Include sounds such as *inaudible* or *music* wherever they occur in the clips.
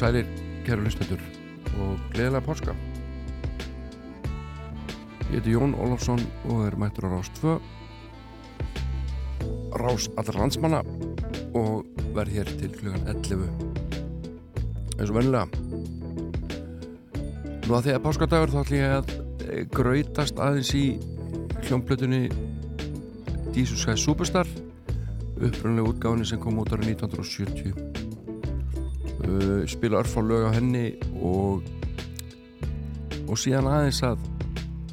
Sælir, kæru hlustendur og gleðilega porska. Ég heiti Jón Ólafsson og er mættur á Rás 2 Rás allra landsmanna og verð hér til klugan 11 eins og vennilega Nú að því að páskadagur þá ætlum ég að eh, grautast aðeins í hljómblötunni Christ Superstar upprunlega útgáðinni sem kom út árið 1970 uh, spila örf á lög á henni og og síðan aðeins að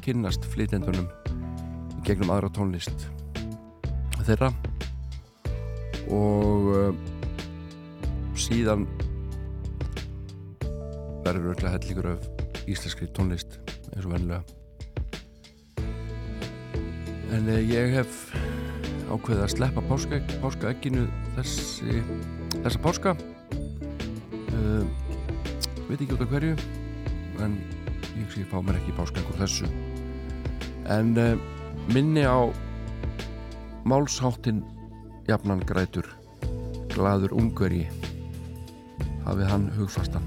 kynnast flytendunum gegnum aðra tónlist þeirra. Og uh, síðan verður örglega hellingur af íslenskri tónlist eins og vennilega en uh, ég hef ákveðið að sleppa páska, páskaegginu þessi, þessa páska veit ekki út af hverju en ég sé fá mér ekki páskaengur þessu. En uh, minni á málsháttin jafnan grætur gladur ungveri hafið hann hugfastan.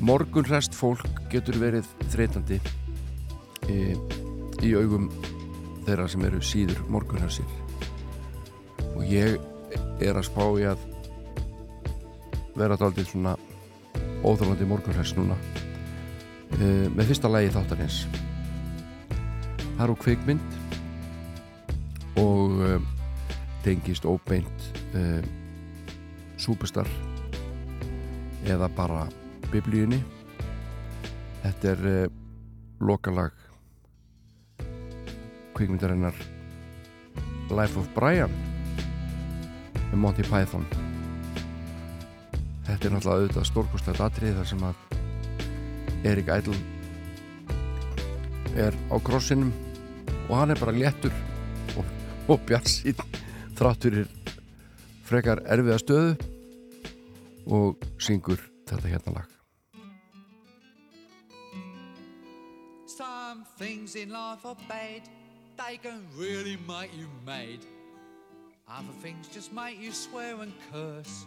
Morgun rest fólk getur verið þreytandi í, í augum þeirra sem eru síður morgunhansir og ég er að spá í að vera daldið svona óþálandi morgunhæst núna. Uh, með fyrsta lægi þáttanins það er úr kvikmynd og uh, tengist óbeint uh, superstar eða bara biblíunni. Þetta er lokalag kvikmyndarinnar Life of Brian með Monty Python þetta er náttúrulega auðvitað stórkostlegt atrið þar sem að Erik Idle er á krossinum og hann er bara léttur og, og bjarsinn þrátt fyrir frekar erfiða stöðu og syngur þetta hérna lag Some things in life are bad, they can really make you mad. Other things just make you swear and curse.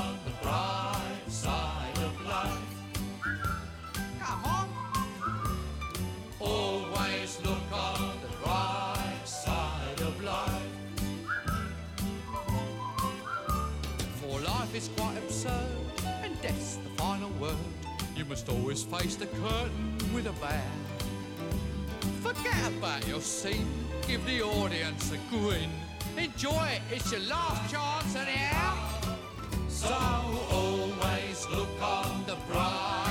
absurd, and that's the final word. You must always face the curtain with a bow. Forget about your scene, give the audience a grin. Enjoy it, it's your last chance anyhow. So always look on the bright.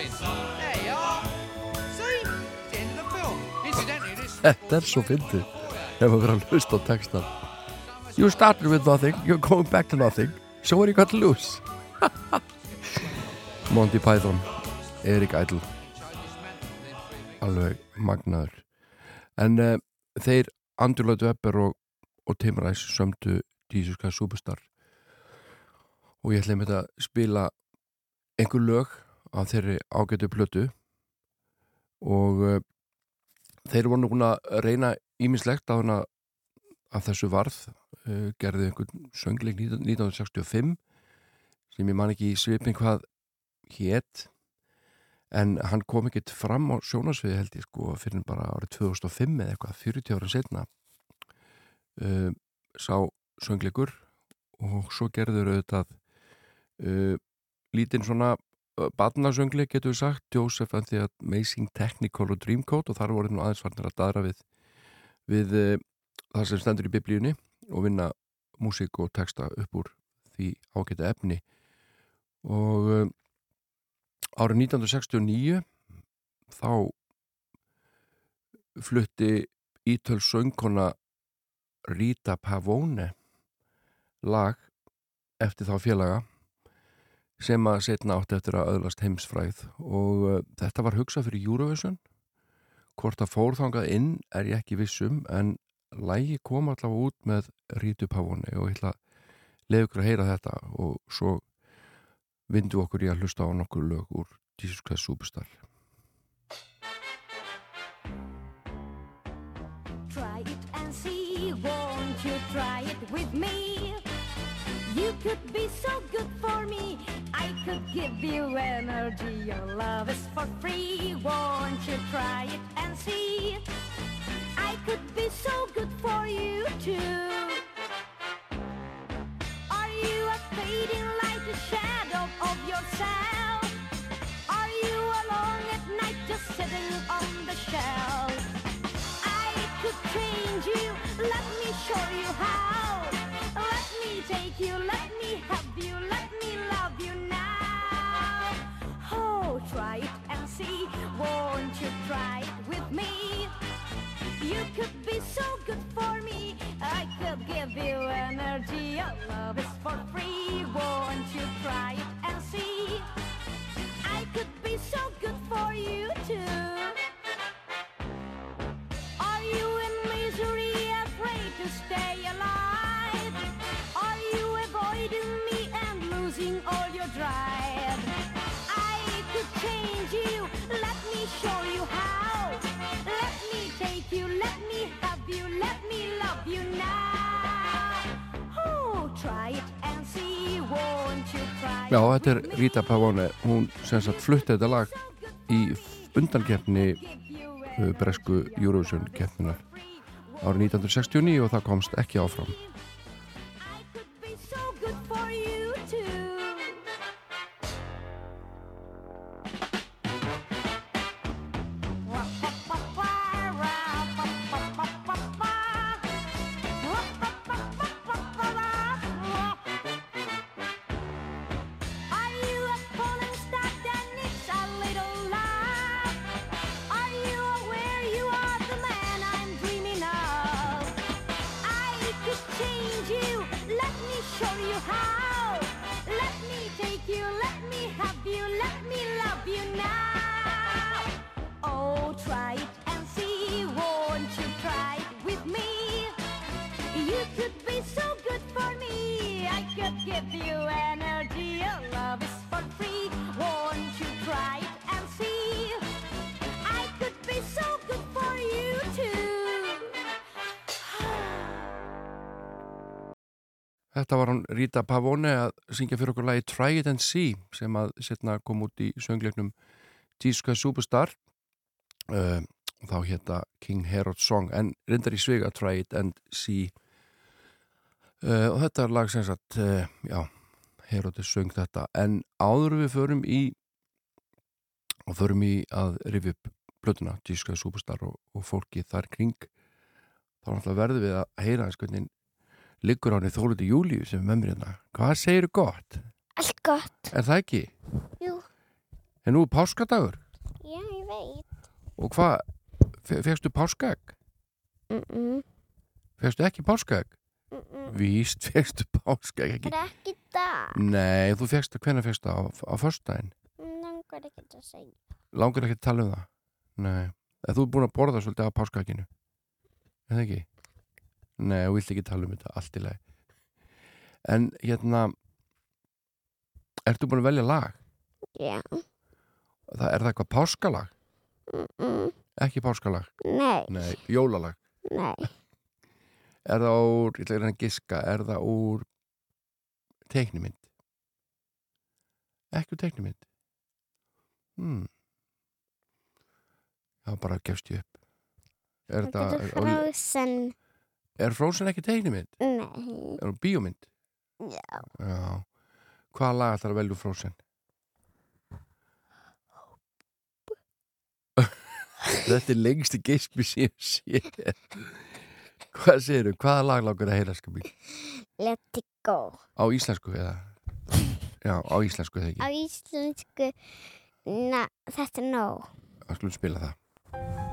*laughs* Þetta er svo fyndið. Ef maður verður að hlusta á textan You started with nothing, you're going back to nothing. So what you got to lose? *laughs* Monty Python Erik Idle. Alveg magnaður. En uh, þeir Andrew Lloyd Webber og, og Tim Rice sömdu Jesus Christ Superstar. Og ég ætla einmitt að spila einhver lög af þeirri ágætu plötu. Og uh, þeir voru nú að reyna ímislegt hana af þessu varð uh, gerði einhvern söngleik 1965 sem ég man ekki í svipin hvað hétt en hann kom ekkert fram á sjónasviði held ég sko fyrir bara árið 2005 eða eitthvað 40 ára setna uh, sá söngleikur og svo gerður auðvitað uh, lítinn svona badnasöngleik getur við sagt Joseph and the Amazing Technical og Dreamcoat og þar voru nú aðeins farnir að daðra við við uh, það sem stendur í biblíunni og vinna músík og texta upp úr því ágæta efni. Og uh, árið 1969 þá flutti ítöl söngkona Rita Pavone lag eftir þá félaga sem að setna átt eftir að öðlast heimsfræð og uh, þetta var hugsað fyrir Eurovision. Hvort að fórþangað inn er ég ekki vissum en lægi kom allavega út með Rítu Pavone og ég ætla að leiða ykkur að heyra þetta og svo vindu okkur í að hlusta á nokkur lög úr Jesus Christ Superstar. Try it and see, won't you try it with me? You could be so good for me, could give you energy. Your love is for free, won't you try it and see? I could be so good for you too. Are you a fading like a shadow of yourself? Are you alone at night just sitting on the shelf? I could change you, let me show you how. Let me take you, let me have you, let me love you try it and see, won't you try it with me? You could be so good for me, I could give you energy. Your love is for free, won't you try it and see? I could be so good for you too. Are you in misery, afraid to stay alive? Are you avoiding me and losing all Já, þetta er? Rita Pavone hún sem sagt flutti þetta lag í undankeppni uh, bresku Eurovision keppninar árið 1969 og það komst ekki áfram Rita Pavone að syngja fyrir okkur lagi Try It and See sem að setna kom út í söngleiknum Jesus Superstar. Uh, þá hétta King Herod Song en reyndar í svega Try It and See. Uh, og þetta er lag sem sagt uh, já, Herod er söng þetta. En áður við förum í og förum í að rifi upp blötuna Jesus Superstar og, og fólki þar kring þá verðum við að heyra þess hvernig liggur í þóluti Júliu sem er með mér hérna. Hvað segir gott? Allt gott. Er það ekki? Jú. En nú er páskadagur Já, ég veit. og hvað, fegstu páskaegg? Mm -mm. Fegstu ekki páskaegg? Mm -mm. Víst, fegstu páskaegg ekki? Það er ekki dag. Nei, þú fegstu, hvenær fegstu á, á föstudaginn? Langar ekki að segja. Langar ekki að tala um það? Nei, þú er búin að borða svolítið af páskaegginu Er það ekki? Nei, þú vilt ekki tala um þetta, allt í lagi En hérna Ertu búin að velja lag? Já. Það, er það eitthvað páskalag? Mm -mm. Ekki páskalag? Nei, Nei, jólalag nei. *laughs* Er það úr, ég ætla að reyna að giska Er það úr teiknimynd? Ekki úr teiknimynd hmm. Já, bara gefst ég upp Er Það það getur frozen. Er Frozen ekki teiknimynd? Nei. Er hún bíómynd? Já. Já Hvaða lag ætlar að velja Frozen? Þetta er lengsti geispi sem ég sé Hvað segirðu? Hvaða lag langar að heyra sko mín? Let it go. Á íslensku eða? Já, á íslensku Á ekki íslensku, na, þetta er nóg. Það skulum spila það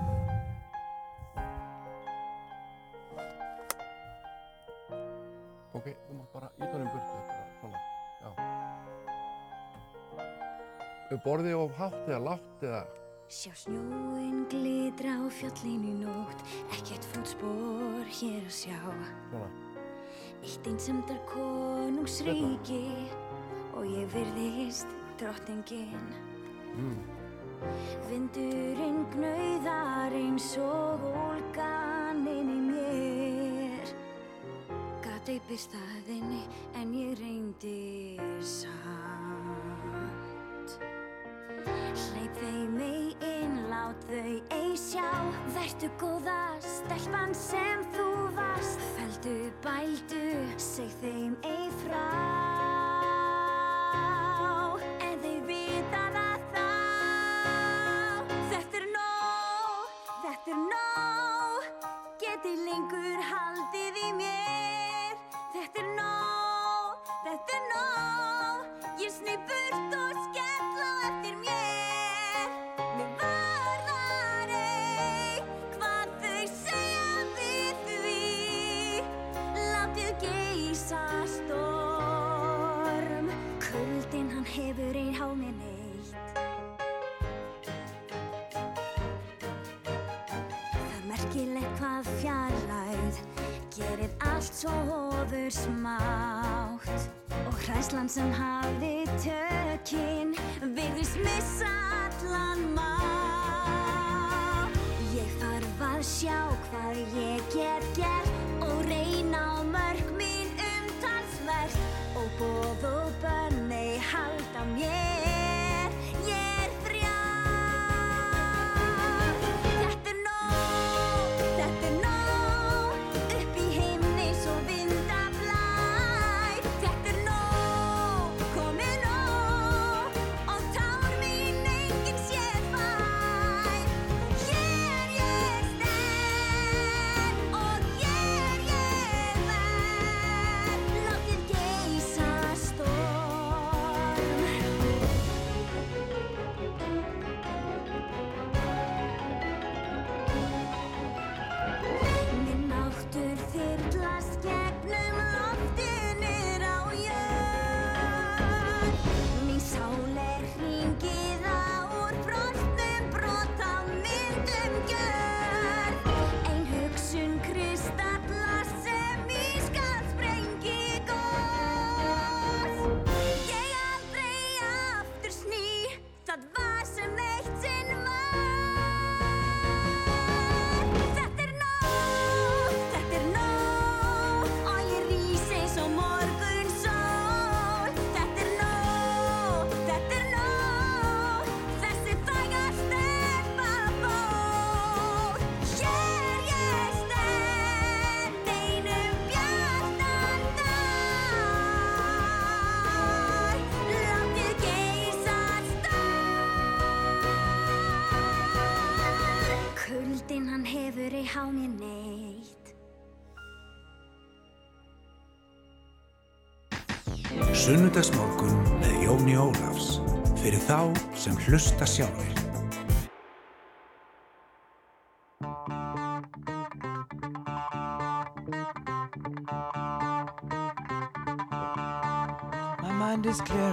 Ok, þú mátt bara í tónum burtu bara svona, já. Er borðið of hátt eða látt eða? Sjá snjóin glitra á fjallinu nótt. Ekkert fótspor hér að sjá. Svona Eitt einsemdar konungsríki Og ég virðist drottningin. Mm. Vindurinn gnauðar eins og ólgan Eipir staðinni en ég reyndi samt. Hleyp þeim ei inn, lát þau ei sjá Vertu góða stelpan sem Það er merkilegt hvað fjarlægð gerir allt svo ofur smátt. Og hræslan sem hafi tökin virðist missa allan má Ég þarf að sjá hvað ég get gert og reyna á mörg mín Sunnudagsmorgun með Jóni Ólafs fyrir þá sem hlusta sjálfur. My mind is clearer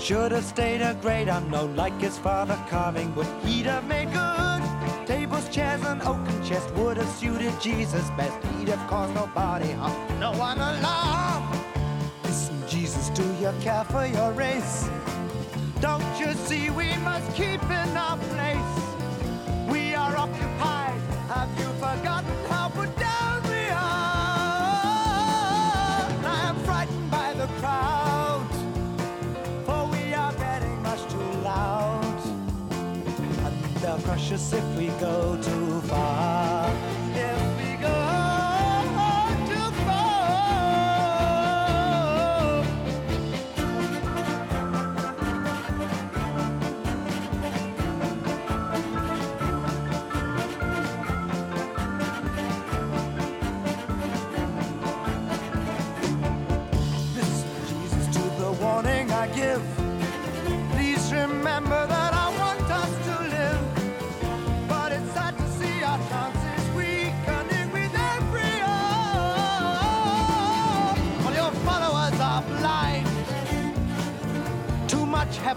should have stayed a great unknown like his father carving wood. He'd have made good. Tables, chairs, and oaken chest would have suited Jesus best. He'd have caused nobody harm, no one alarm. Listen, Jesus, do you care for your race? Don't you see we must keep in our place? Crush us if we go too far.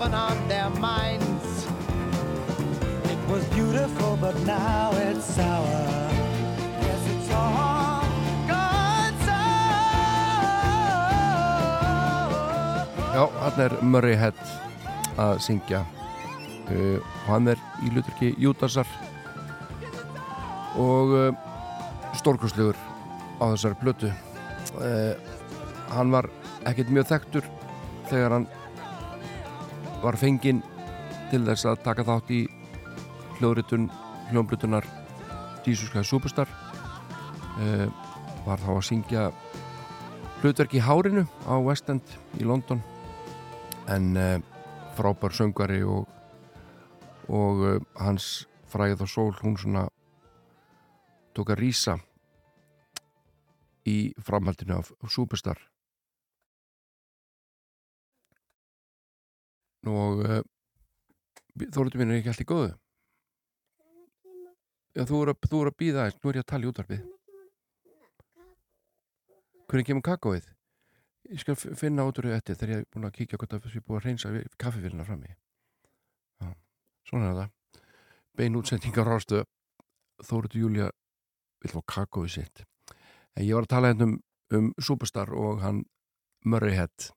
Heaven on their minds. It was beautiful, but now it's sour. Yes, it's all. Já, hann er Murray Head að syngja uh, og hann er í luturki Júdasar og uh, stórkostlegur á þessari plötu uh, hann var ekkert mjög þekktur þegar hann var fenginn til þess að taka þátt í hljóðritun hljóðblutunar Jesus Christ Superstar. Uh, var þá að syngja hlutverk í Hárinu á West End í London. En uh, frábær söngari og, og uh, hans fræð og sól hún svona tók að rýsa í framhaldinu af Superstar og uh, þóruðu mín er ekki allt í góðu Já, þú er að, að býða aðeins, nú er ég að tala í útvarpið Hvernig kemur kakóið? Ég skal finna því eftir þegar ég er búin að kíkja hvort að ég er búin að reynsa kaffivélina frammi. Já, svona er það. Bein útsendingar rástu Þóruður Júlia vill fá kakóið sitt. En ég var að tala hérna um, um Superstar og hann Murray Head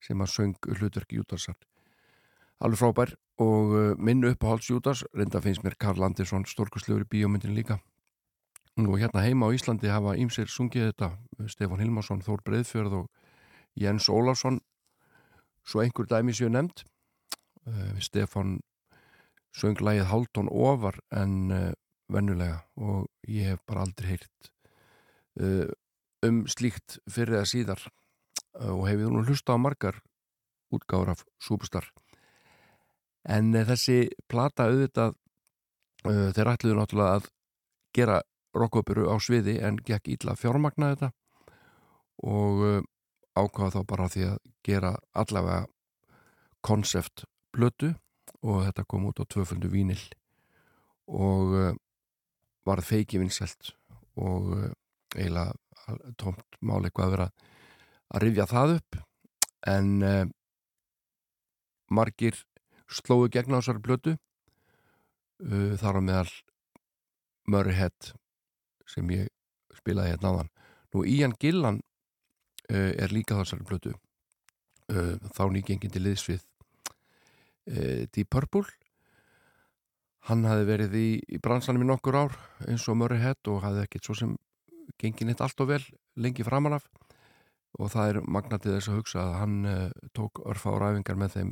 sem að söng hlutverk Júdasar alveg frábær. Og uh, minn uppáhalds Júdas reynda finnst mér Karl Andersson stórkustlegur í bíómyndin líka. Og hérna heima á Íslandi hafa ímsir sungið þetta Stefán Hilmarsson, Þór Breiðfjörð og Jens Ólafsson. Svo einhver dæmi séu nefnd. Uh, Stefán söng lægið Haldón ofar en uh, vennulega og ég hef bara aldrei heyrt uh, um slíkt fyrir eða síðar. Uh, og hefði nú hlusta á margar útgáður af Súbustar en uh, þessi plata auðvitað uh, þeir ætluðu náttúrulega að gera rockopuru á sviði en gekk ítla fjármagna þetta og uh, ákvaða þá bara því að gera allavega konsept blötu og þetta kom út á tvöfundu vínil og uh, var feiki vinselt og uh, eiginlega tómt máli eitthvað að vera að rifja það upp. En uh, margir slóðu gegn á þessari blötu uh, þar á meðal Murrayhead sem ég spilaði hérna áðan. Nú Ian Gillan uh, er líka þessari blötu uh, þá nýgengin til liðsvið uh, Deep Purple. Hann hafi verið í, í bransanum í nokkur ár eins og Murrayhead og hafi ekkert svo sem gengið neitt allt og vel lengi framanaf og það er magnatið þess að hugsa að hann uh, tók örfa á ræfingar með þeim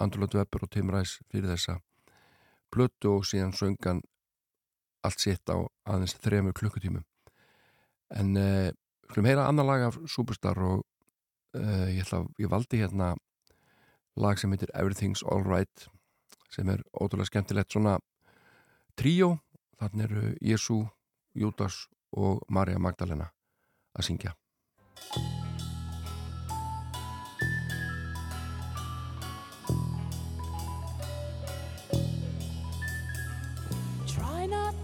Andurlótu Webber og Tim Rice fyrir þessa blötu og síðan söngan allt sitt á aðeins þremur klukkutímum. En uh, skulum heyra annar lag af Superstar og uh, ég, ætla, ég valdi hérna lag sem heitir Everything's Alright sem er ótrúlega skemmtilegt svona tríó. Þannig eru Jésu, Júdas og Marja Magdalena að syngja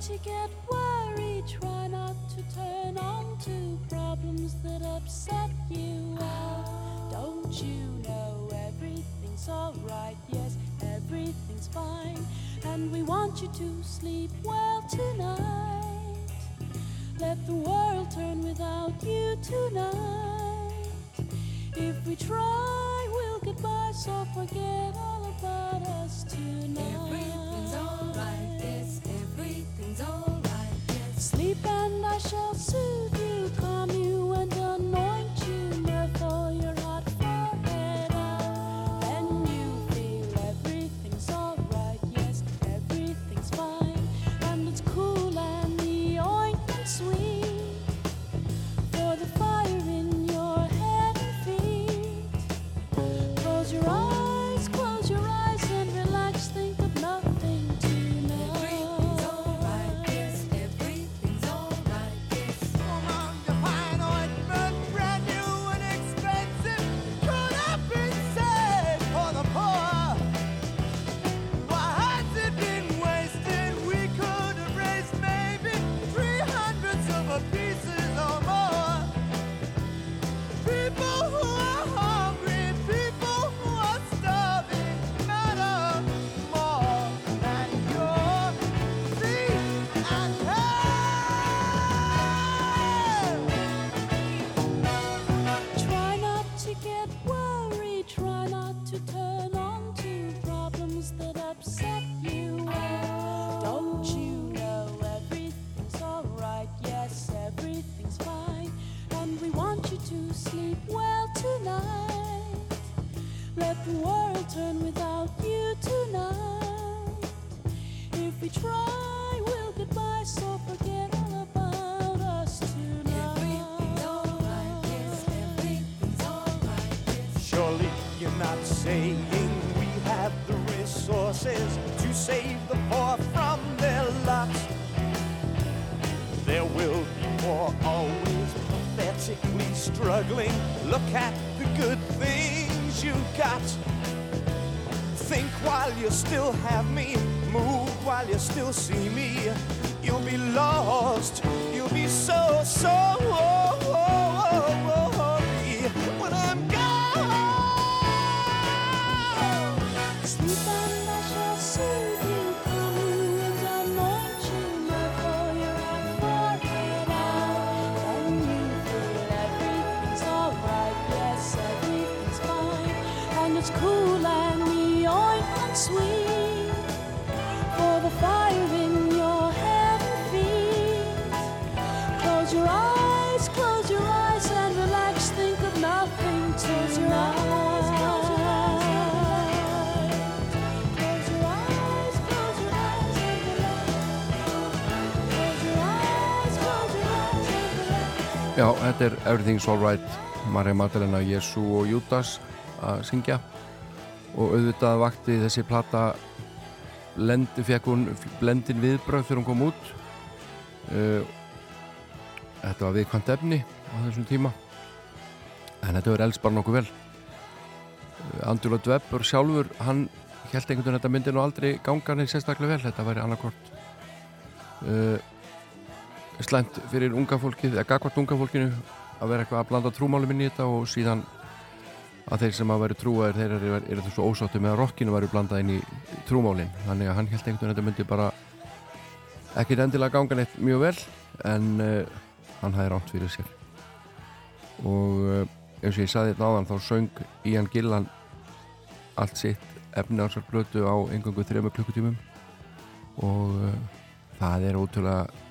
Not to get worried, try not to turn on to problems that upset you. Well, don't you know everything's alright? Yes, everything's fine. And we want you to sleep well tonight. Let the world turn without you tonight. If we try, we'll get by, so forget all about us tonight. Sleep and I shall soothe you, calm you saying we have the resources to save the poor from their lot. There will be more always pathetically struggling. Look at the good things you got. Think while you still have me, move while you still see me. You'll be lost, you'll be so, so Já, þetta er Everything's Alright Marja Magdalena, Jésu og Júdas að syngja. Og auðvitað vakti þessi plata lendi, fekk hún blendin viðbröð þegar hún kom út. Uh, Þetta var viðkvæmt efni á þessum tíma en þetta verður elst bara nokkuð vel. Uh, Andrúla Dweber sjálfur hann held einhvern veginn að þetta myndi nú aldrei ganga neitt sérstaklega vel, þetta væri annarkort uh, slæmt fyrir unga fólkið, eða gagvart unga fólkinu að vera eitthvað að blanda trúmálum inn í þetta og síðan að þeir sem að veru trúaðir þeir eru, eru þessu ósáttu með að rockinu veru blandað inn í trúmálin. Þannig að hann held einhvern veginn að þetta myndi bara ekkit endilega ganga neitt mjög vel en uh, hann hæði rámt fyrir sér. Og uh, eins og ég saði þetta áðan þá söng Ian Gillan allt sitt efni á sér blötu á engangu þrejum klukkutímum. Og uh, það er ótrúlega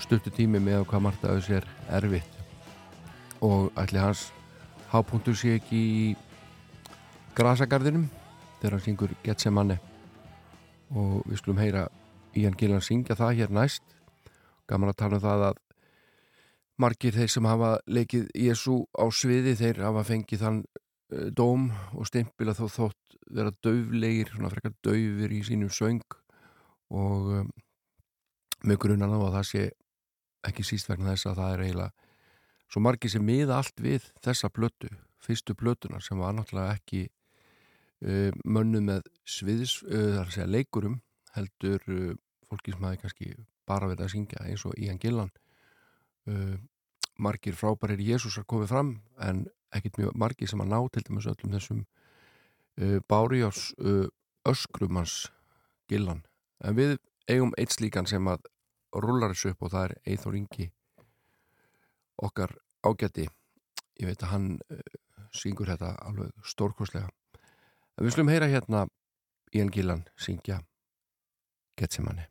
stuttu tími með hvað margt að þessu er erfitt. Og ætli hans hápunktur sé ekki í grasagarðinum þegar hann syngur Getsemane. Og við skulum heyra Ian Gillan syngja það hér næst. Gaman að tala um það að margir þeir sem hafa leikið Jésu á sviði þeir hafa fengið þann uh, dóm og stimpil að þó þótt vera döflegir, svona frekar döfir í sínum söng. Og um, með grunnan á að það sé ekki síst vegna þess að það er eiginlega svo margir sem miða allt við þessa blötu, fyrstu blötuna sem var náttúrulega ekki uh, mönnu með sviðs, uh, þar að segja leikurum heldur uh, fólki sem hafi kannski bara verið að syngja eins og Ian Gillan. Margir frábærir Jésúsar komið fram en ekkit mjög margir sem að ná til dæmis öllum þessum bárjárs uh, öskrumans Gillan. En við eigum eitt slíkan sem að rullar þessu upp og það er Eithor Ingi okkar ágætti ég veit að hann uh, syngur þetta alveg stórkoslega en við slum heyra hérna Ian Gillan syngja Getsemane.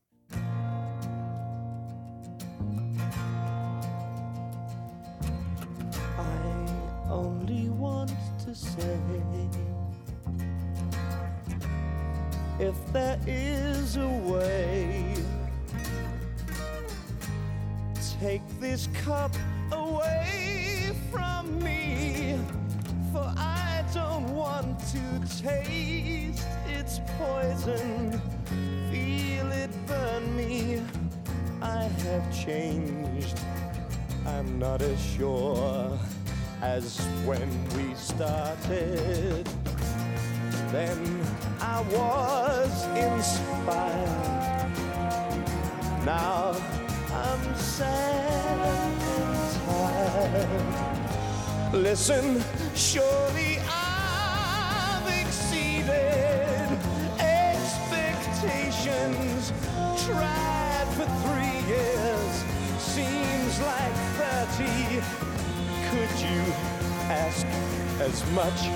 I only want to say if there is a way take this cup away from me for I don't want to taste its poison feel it burn me I have changed I'm not as sure as when we started. Then I was inspired. Now Listen, surely I've exceeded expectations. Tried for three years, seems like 30. Could you ask as much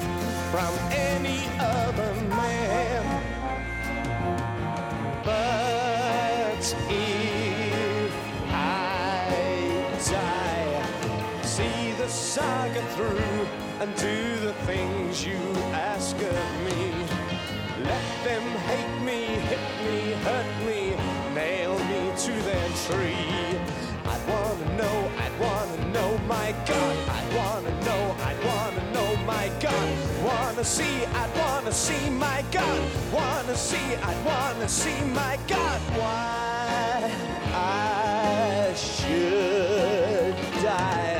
from any other man? See the saga through and do the things you ask of me. Let them hate me, hit me, hurt me, nail me to their tree. I'd wanna know, I'd wanna know, my God. I'd wanna know, I'd wanna know, my God. Wanna see, I'd wanna see, my God. Wanna see, I'd wanna see, my God. Why I should die.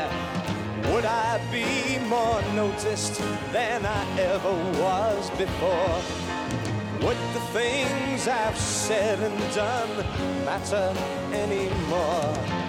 Would I be more noticed than I ever was before? Would the things I've said and done matter anymore?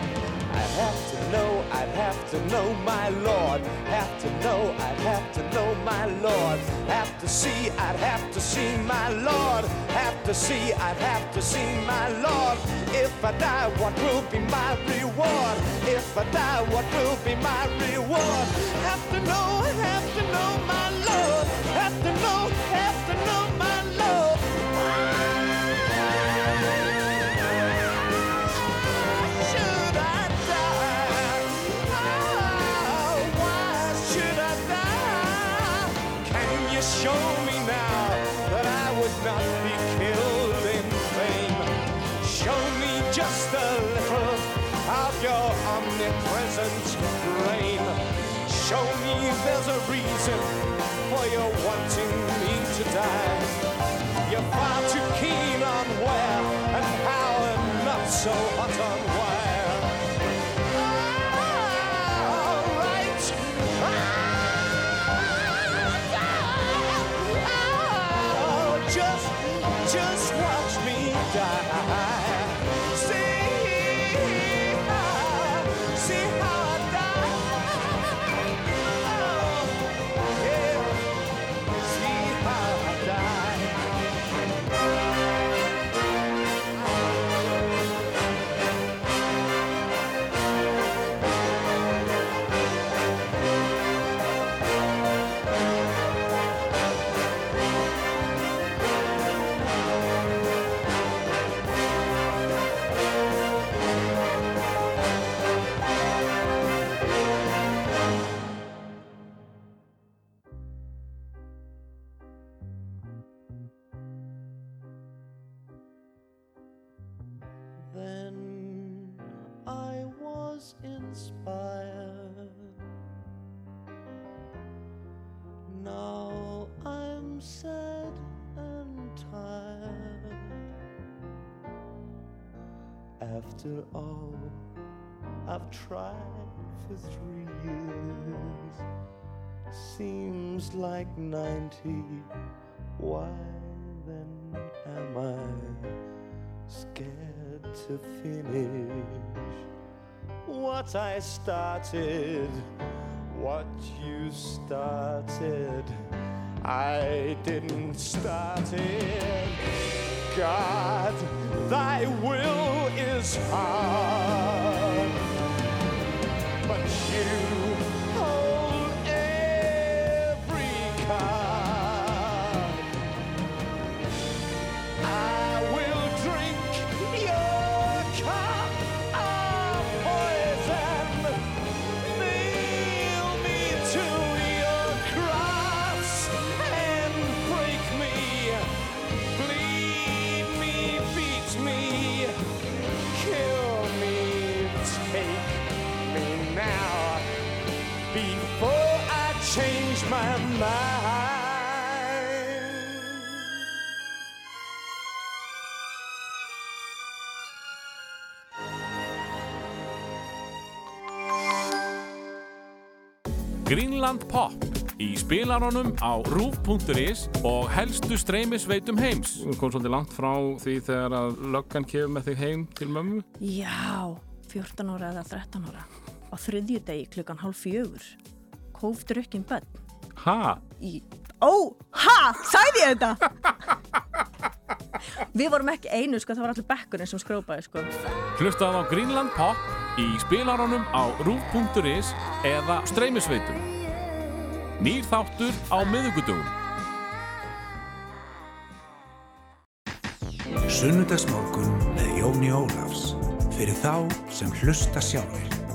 I'd have to know, I'd have to know my Lord. Have to know, I'd have to know my Lord. Have to see, I'd have to see my Lord. Have to see, I'd have to see my Lord. If I die, what will be my reward? If I die, what will be my reward? Have to know, have to know my Lord. Have to know, there's me After all I've tried for three years, seems like ninety. Why then am I? scared to finish what I started, what you started. I didn't start it. God, thy will is hard, but you Greenland Pop í spilaranum á roof.is og helstu streymisveitum heims. Þú kom svolítið langt frá því þegar að löggan kefur með þig heim til mömmu. Já, 14 ára eða 13 ára. Á þriðju degi klukkan hálf fjögur. Kóf drukkin bönn. Ha? Í... Ó, ha, sagði ég þetta? *laughs* Við vorum ekki einu, sko, það var allir bekkurinn sem skrópaði, sko. Hlustað á Greenland Pop í spilaranum á roof.is eða streymisveitum. Nýr þáttur á miðugudugum. Sunnudagsmorgun með Jóni Ólafs fyrir þá sem hlusta sjálfur.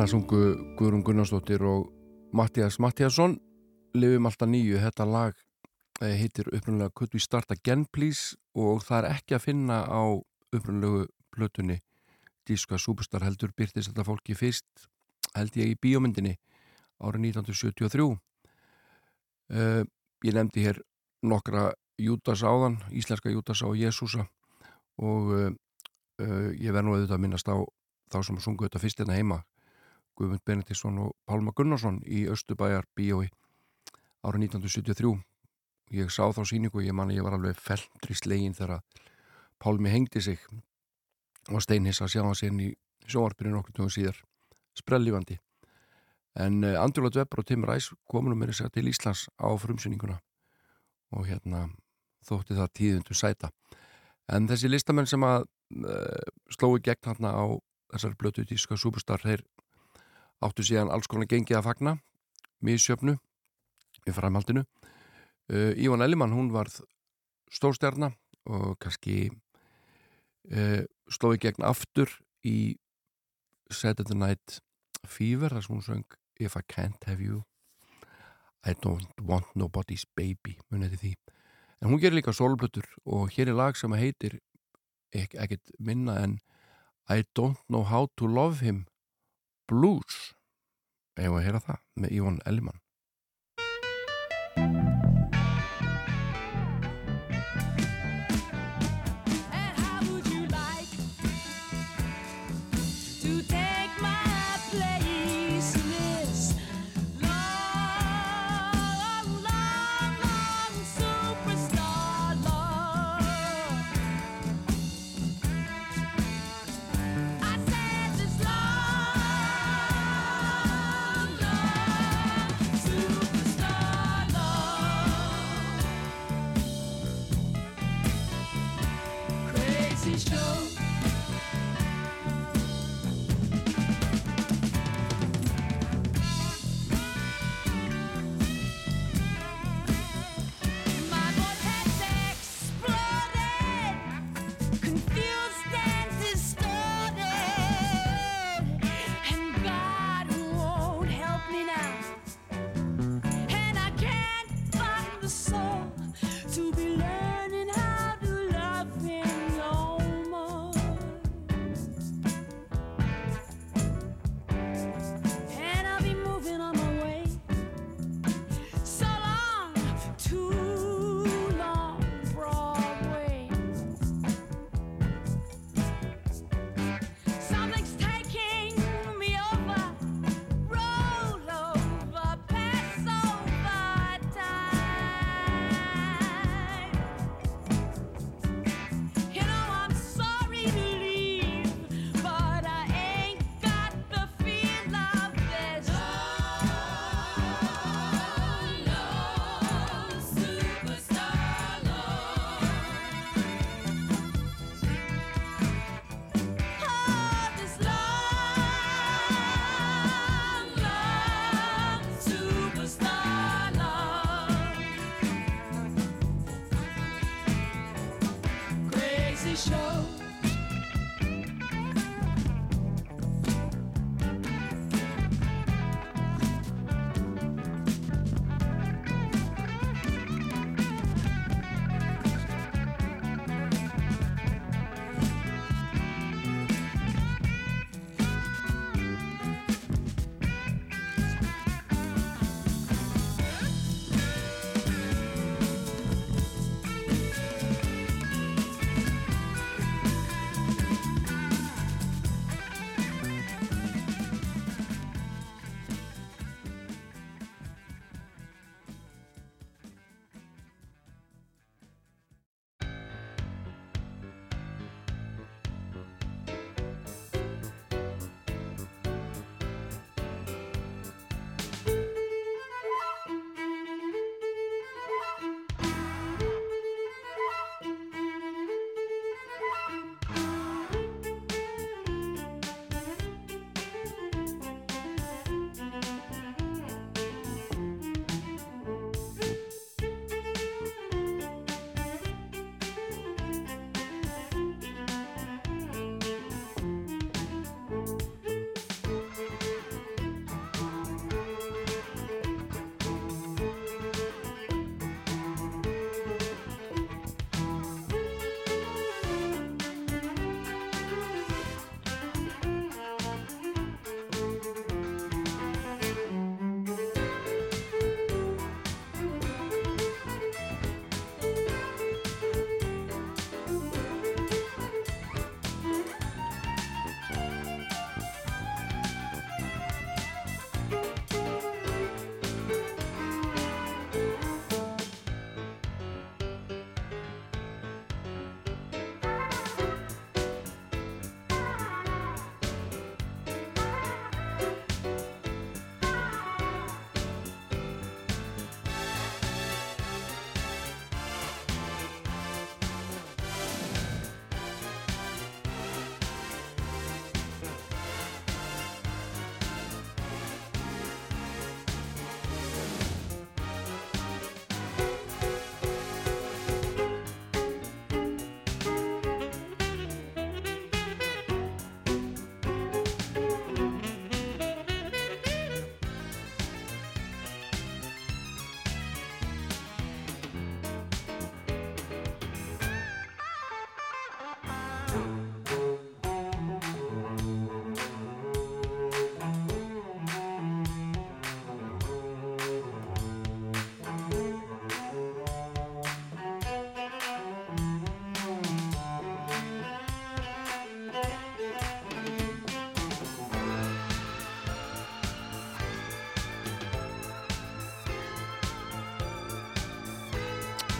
Þarna sungu Guðrún Gunnarsdóttir og Mattias Mattiasson Livum alltaf nýju, þetta lag eh, heitir upprunnulega Could we start again please? Og það er ekki að finna á upprunlegu plötunni. Díska Superstar heldur byrtist þetta fólki fyrst held ég í bíómyndinni árið 1973 uh, ég nefndi hér nokkra Júdas áðan, íslenska Júdas á Jésúsa og uh, uh, ég verð nú auðvitað að minnast á þá sem sungu þetta fyrst hérna heima Guðmund Benediktsson og Pálma Gunnarsson í Östubæjar bíói árið 1973 ég sá þá síningu ég man að ég var alveg felndri slegin þegar Pálmi hengdi sig og steinhissa sjá hans inn í sjóarpinu nokkur tjóðum síðar sprellífandi en uh, Andrúla Dweber og Tim Rice komunum þess að til Íslands á frumsýninguna og hérna þótti það tíðundu sæta. En þessi listamenn sem að uh, slói gegn hérna á þessari blötu tíska superstar þeir áttu síðan alls konar gengið að fagna mísjöfnu í framhaldinu. Uh, Ívan Ellimann hún var stórstjarnar og kannski uh, slói gegn aftur í Saturday Night Fever þar sem hún söng If I Can't Have You I Don't Want Nobody's Baby munið því. En hún gerir líka solblötur og hér er lag sem heitir ek ekkert minna en I Don't Know How To Love Him Blues. Eða að heyra það með Ívon Ellimann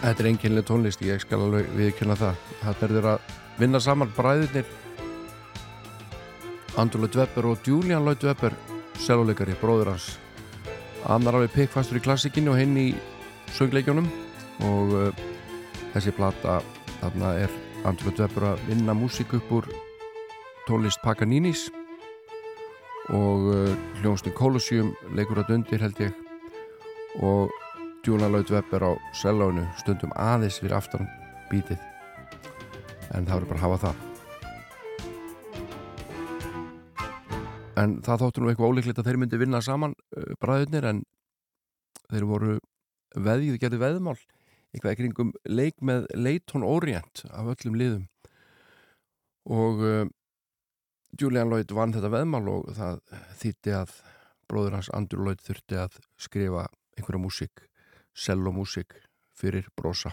Þetta er enginlega tónlist, ég skal alveg viðkynna það. Þetta er þeirra vinna saman bræðinir Andrew Lloyd Webber og Julian Lloyd Webber seluleikari, bróður hans. Annar alveg pikkfastur í klassikinu og hinn í söngleikjónum og uh, þessi plata þarna er Andrew Lloyd Webber að vinna músik upp úr tónlist Paganinis. Og eh, uh, hljónstinn Colosseum leikur að dundir held ég. Og Julian Lloyd Webber á selónu stundum aðeins fyrir aftan bítið en það verður bara að hafa það. En það þóttu nú eitthvað óleiklegt að þeir myndi vinna saman uh, bræðunir en þeir voru veðið, getið veðmál eitthvað ekkir yngum leik með Leighton Orient af öllum liðum. Og uh, Julian Lloyd vann þetta veðmál og það þýtti að bróður hans Andrew Lloyd þurfti að skrifa einhverja músík, cellomúsík fyrir brosa.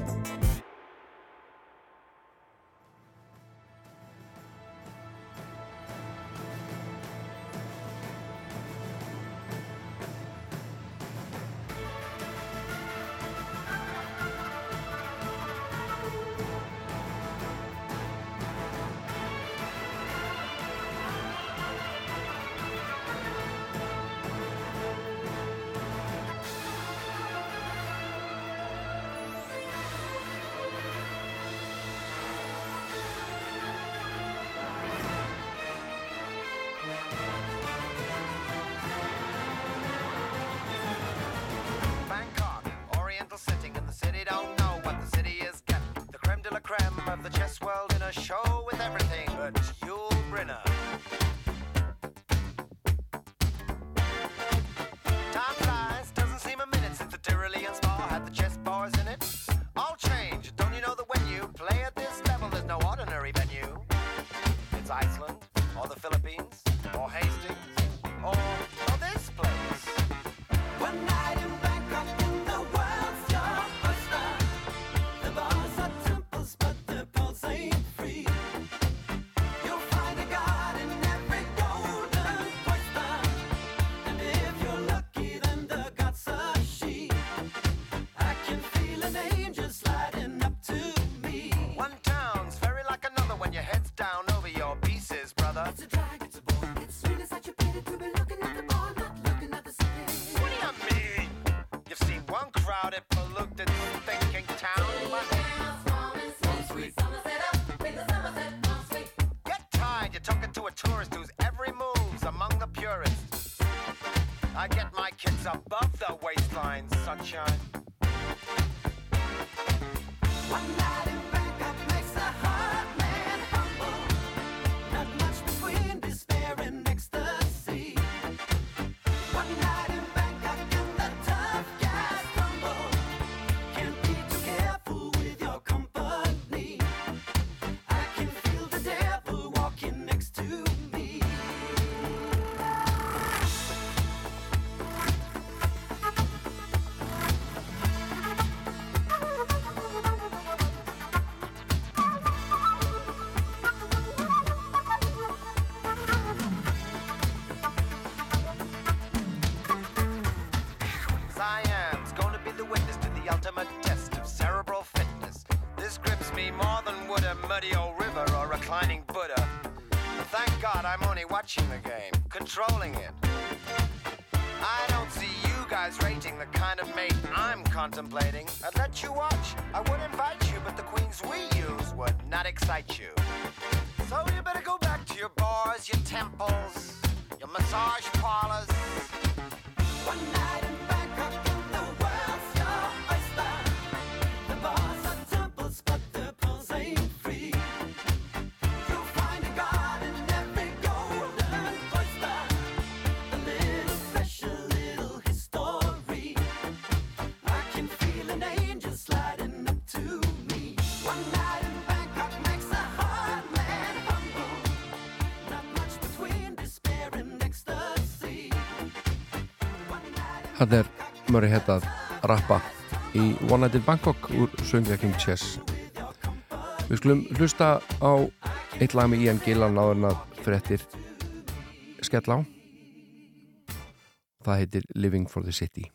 Murray Head að rappa í One Night in Bangkok úr söngveikum Chess. Við skulum hlusta á eitt lag með Ian Gillan áður en að frettir skell á. Það heitir Living for the City.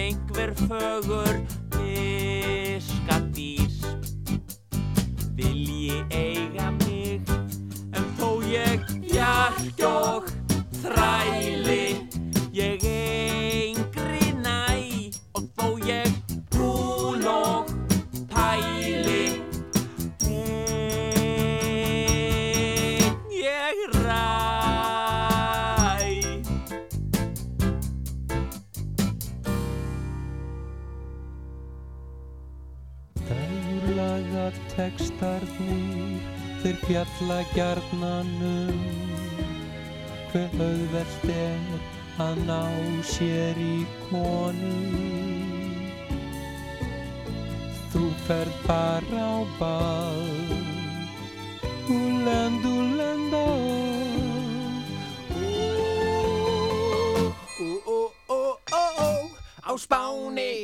einhver fögur piskadís vil ég eiga fjalla gjarnanum hver auðvelt er að ná sér í konum. Þú ferð bara á bað úlend, úlend á ó, ó, ó, ó, ó á spáni.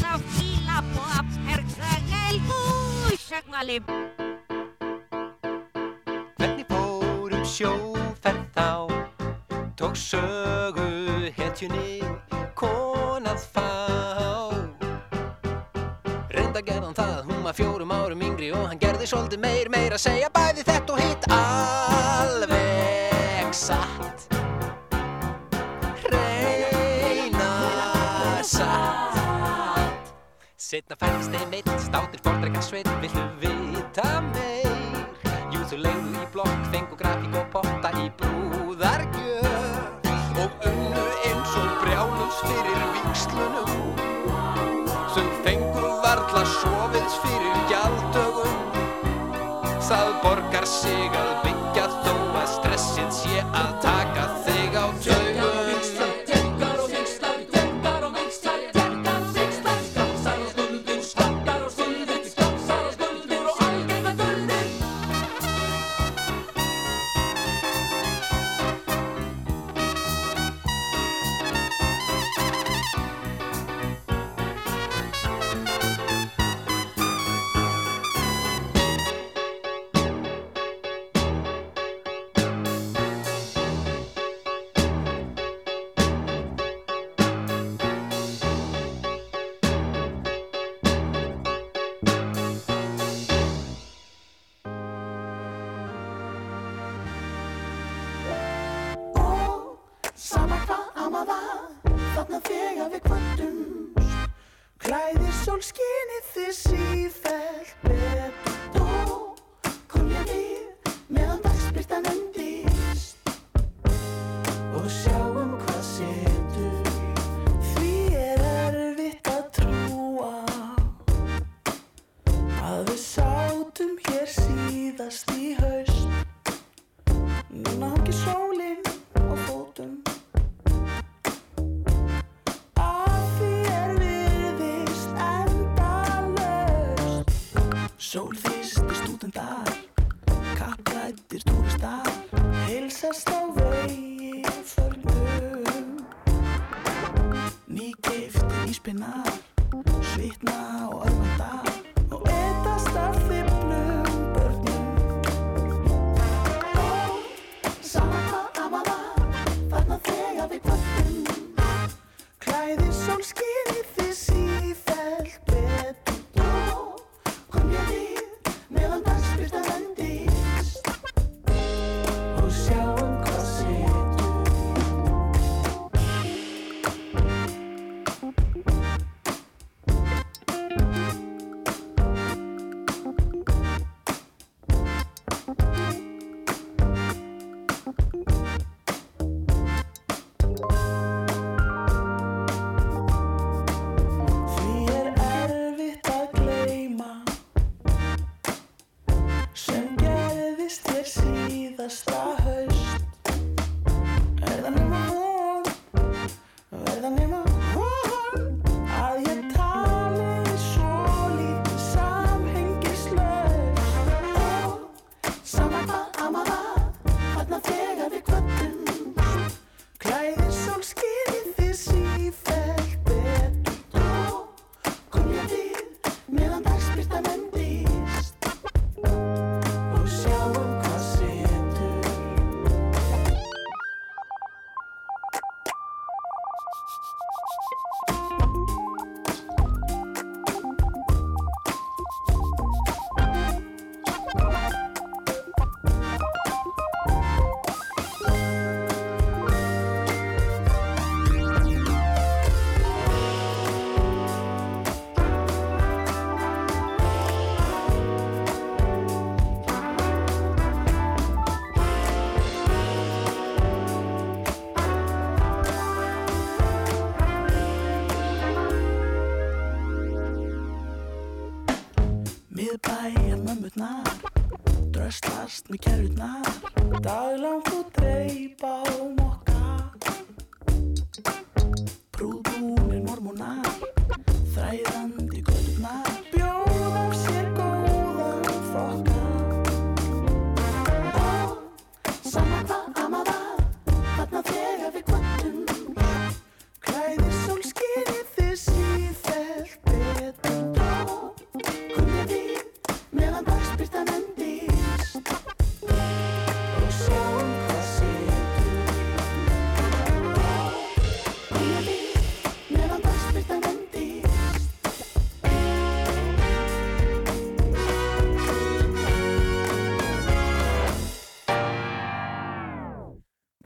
Þá fíla bóps er sögel bú sögnalip sögu hetjunni konað fá. Reynda gerðan það, hún var fjórum árum yngri og hann gerði svolítið meir meir að segja bæði þetta og hitt alveg satt. Reyna satt. Setna færðist þeim eitt, státir fordreika sveit, villu vita meir? Jú þú leiðu í blokk, fengu grafík og potta í brúðargjöf og unnu eins og brjálus fyrir vikslunum sem fengu varla sofiðs fyrir gjaldögum það borgar sig að Sól þýst í stúdenda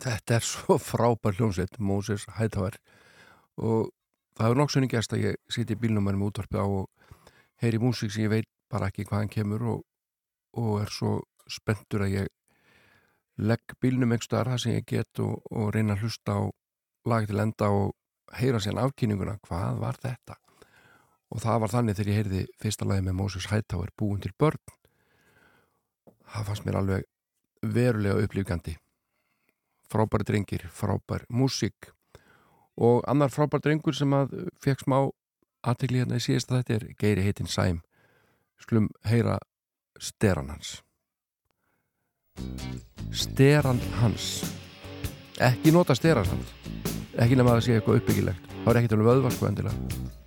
Þetta er svo frábær hljómsveit, Moses Hightower. Og það hefur nokk sunni gæst að ég siti í bílnum með útvarpi á og heyri músík sem ég veit bara ekki hvaðan kemur og, og er svo spenntur að ég legg bílnum einhver staðar það sem ég get og, og reyna að hlusta á lag til enda og heyra sér afkynninguna, hvað var þetta? Og það var þannig þegar ég heyrði fyrsta lagi með Moses Hightower búin til börn. Það fannst mér alveg verulega upplýfgandi frábæri drengir, frábær músík. Og annar frábær drengur sem að fekk smá aðtekli hérna í síðasta þetta er Geiri heitinn Sæm. Skulum heyra steran hans. Steran hans. Ekki nota steran hans. Ekki nema að það sé eitthvað uppbyggilegt. Þá er ekki til að vöðva sko endilega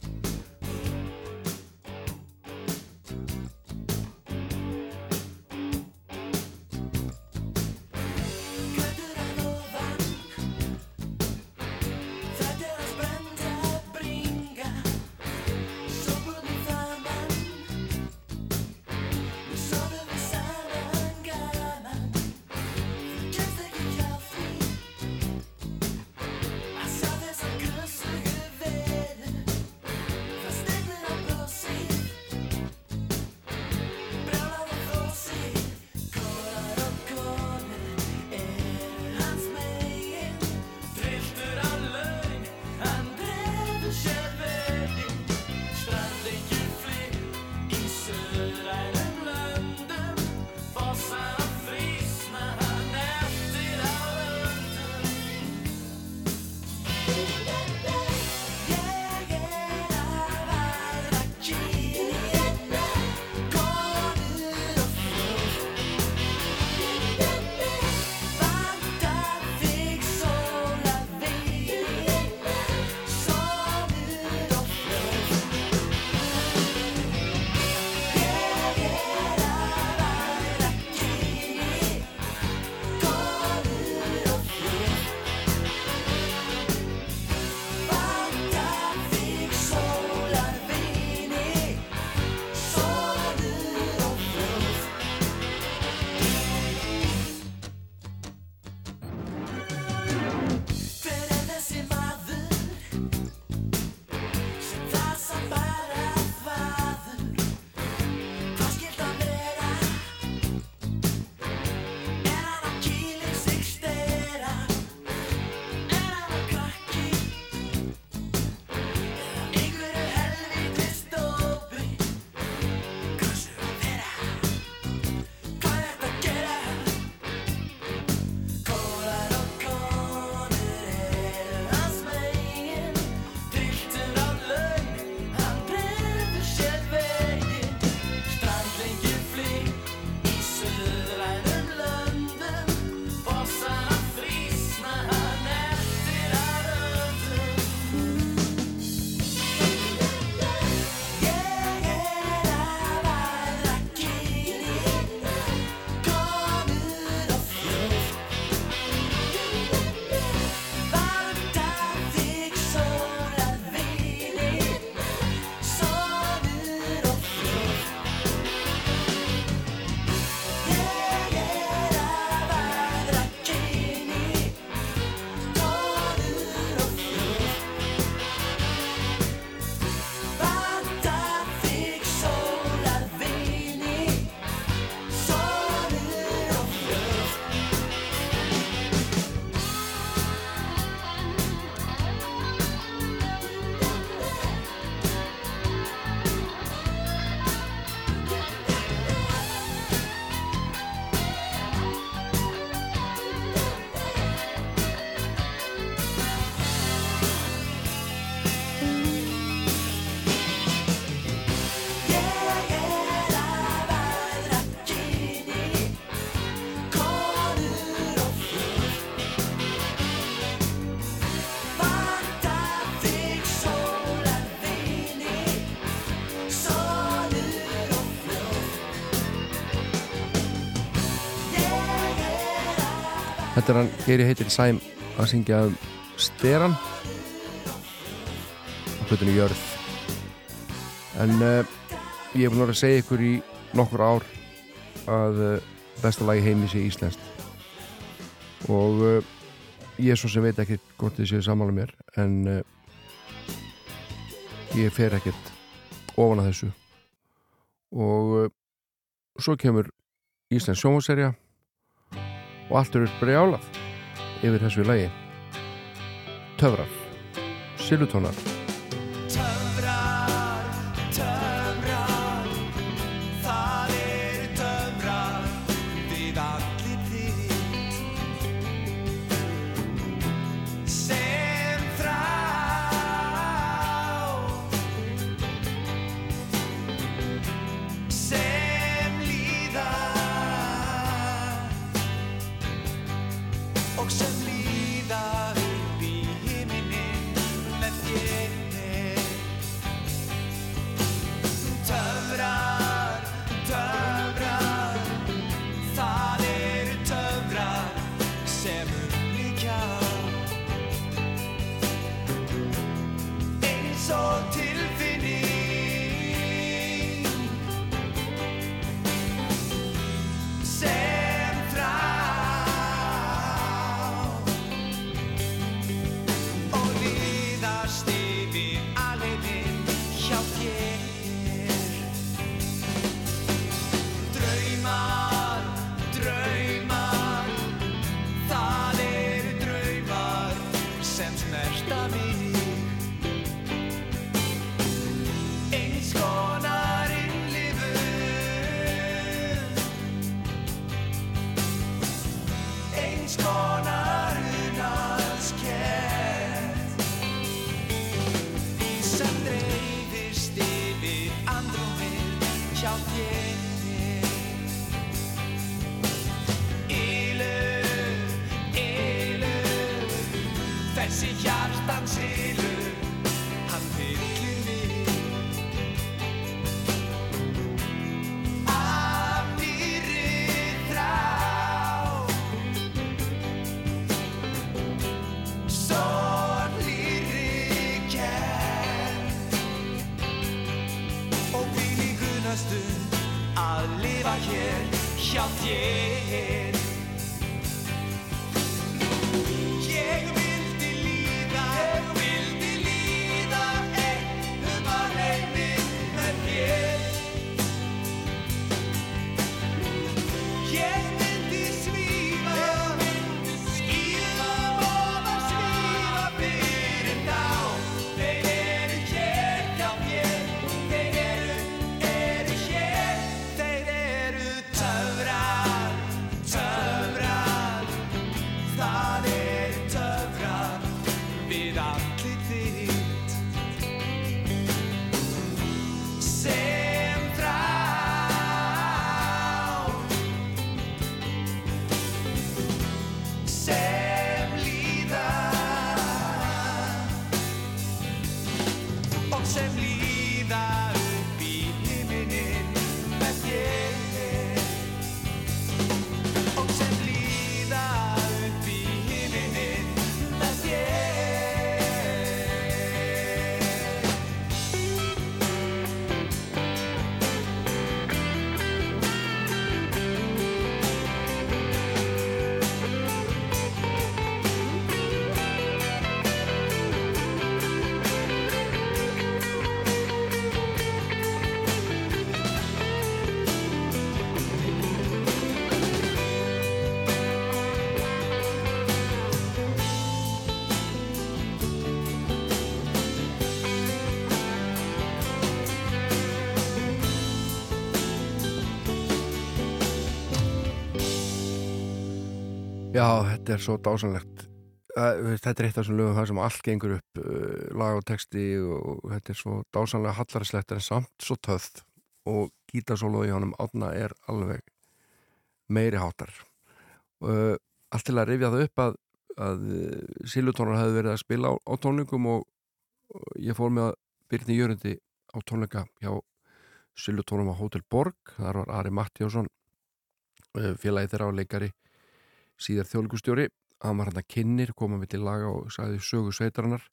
Geiri heitir Sæm að syngja um steran. Á hlutinu Jörð. En uh, ég er búin að segja ykkur í nokkur ár að uh, besta lagi heimi sé íslenskt. Og uh, ég er svo sem veit ekki hvort þið séu samála mér en ég fer ekkert ofan að þessu. Og svo kemur Íslands sjómaserja og allt eru brjálað yfir þessu lagi. Töfrar Silutónar þetta er svo dásanlegt Uh, þetta er eitt af þessum lögum það sem allt gengur upp uh, lag og texti og þetta er svo dásanlega hallarislegt en samt svo töð og gítarsólo í honum átna er alveg meiri hátar uh, allt til að rifja það upp að, að Silutónar hefði verið að spila á, á tónlingum og, og ég fór með að byrja jörundi á tónlinga hjá Silutónum á Hotel Borg. Þar var Ari Mattiásson félagi þeirra á leikari síðar þjóðlíkustjóri hann var hann að kynir, koma við til laga og sagði sögu sveitarinnar.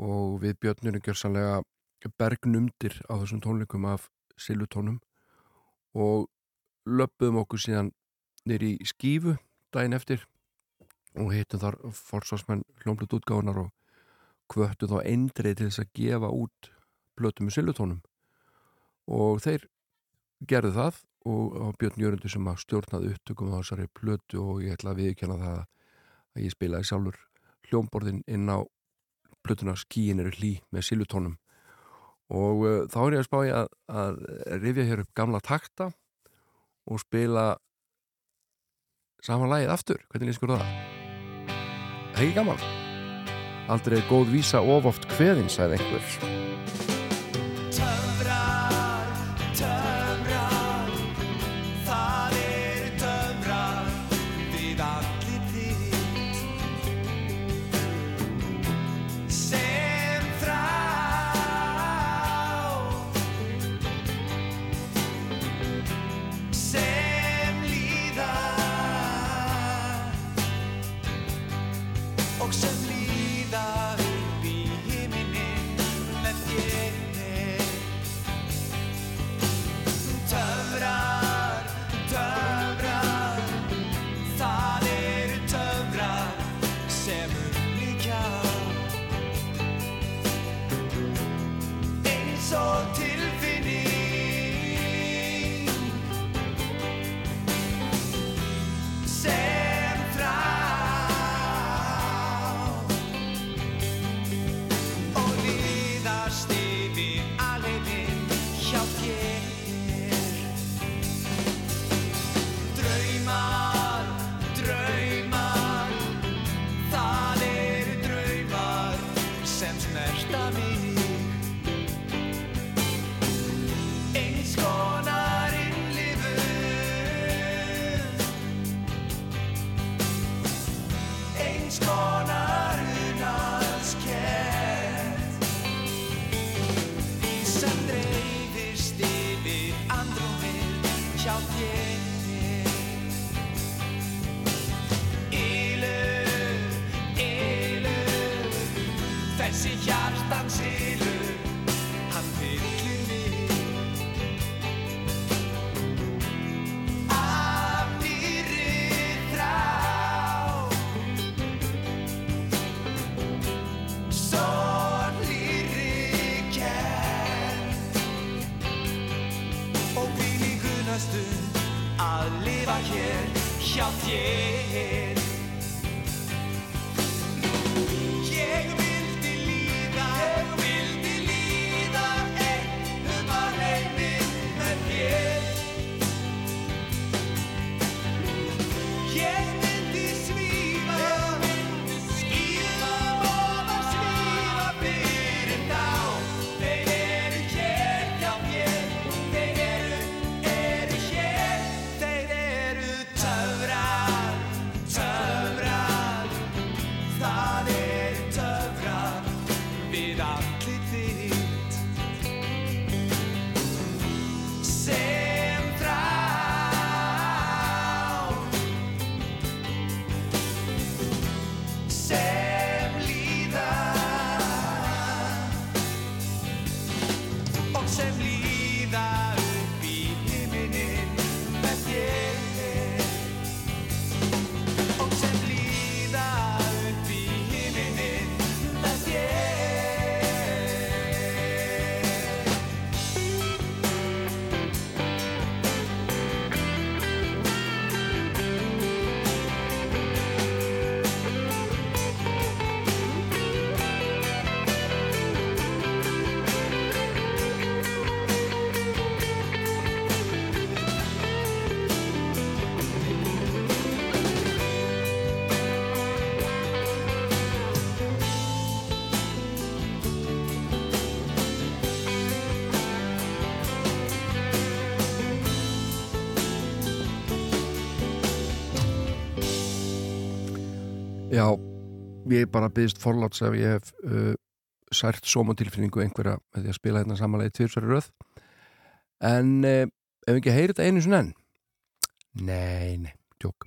Og við björnunum gjörsanlega bergnumdir á þessum tónleikum af silutónum og löpum okkur síðan nýri í skífu daginn eftir og hittum þar forsvarsmenn hljómblut útgáðunar og kvöttu þá eindrið til þess að gefa út blötu með sillutónum og þeir gerðu það og Björn Jörgundur sem að stjórnaði upptökum á þessari blötu og ég ætla að viðkjanna það að ég spilaði sjálfur hljómborðin inn á blötuna Skíin eru hlý með sillutónum og uh, þá er ég að spá ég að, að rifja hér upp gamla takta og spila saman lagið aftur, hvernig lýskur það? Hegi gaman? Aldrei er góð vísa of oft kveðin, sagði einhver ég bara byggðist forláts ef ég hef uh, sært sómatilfinningu einhverja með því að spila hérna samanlega í tvirsverju röð. En uh, ef ekki heyrið þetta einu sinni enn? Nei, nei, tjók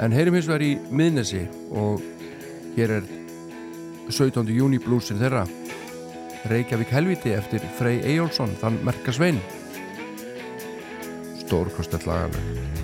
En heyrim hins vegar í miðnesi og hér er 17. júni blúsin þeirra. Reykjavík helviti eftir Frey Eyjólfsson þann merkasvein Stórkostell lagaleg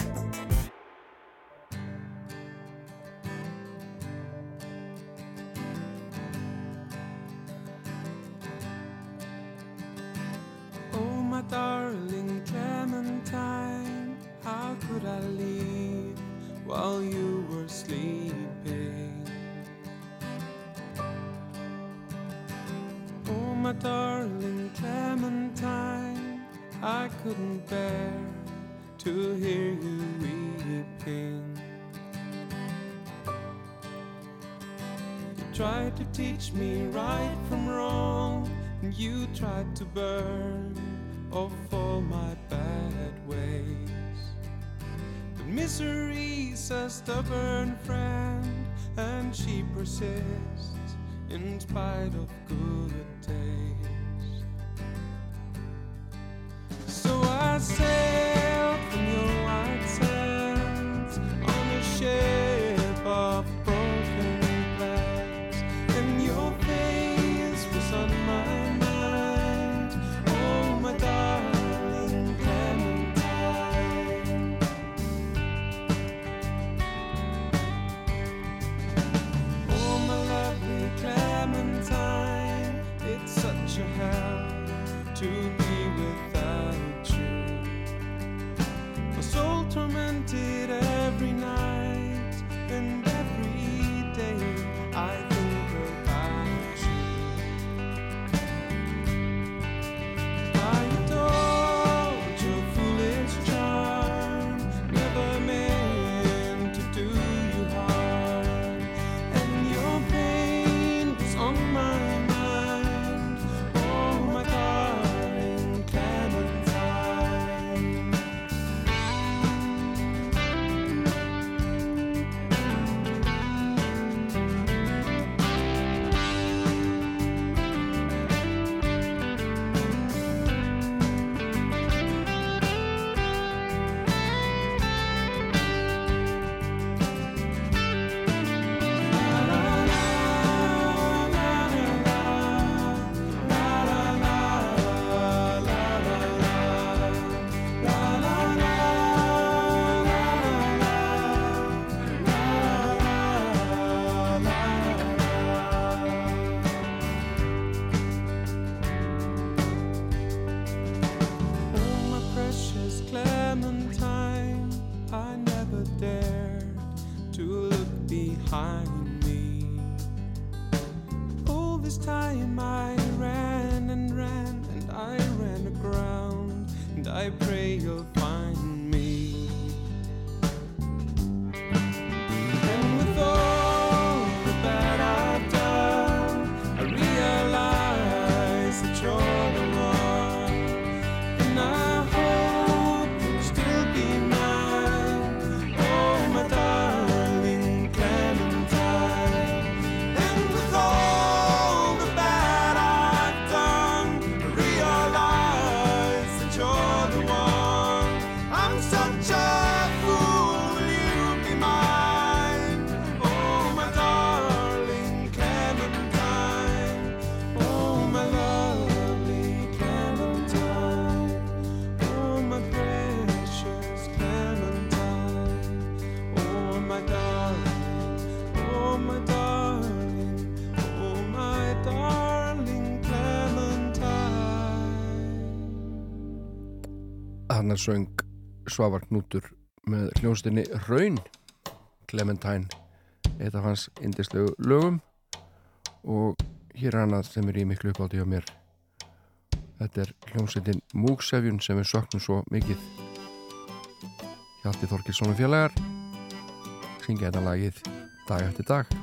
tried to burn off all my bad ways. But misery's a stubborn friend, and she persists in spite of good days. söng Svavar Knútur með hljónstinni Raun Clementine eitt af hans indislegu lögum. Og hér er hann að þeim er í miklu uppáti á mér. Þetta er hljónstinni Múksefjun sem við söknum svo mikið. Hjalti Þorkilssonum félagar syngja þetta lagið dag eftir dag.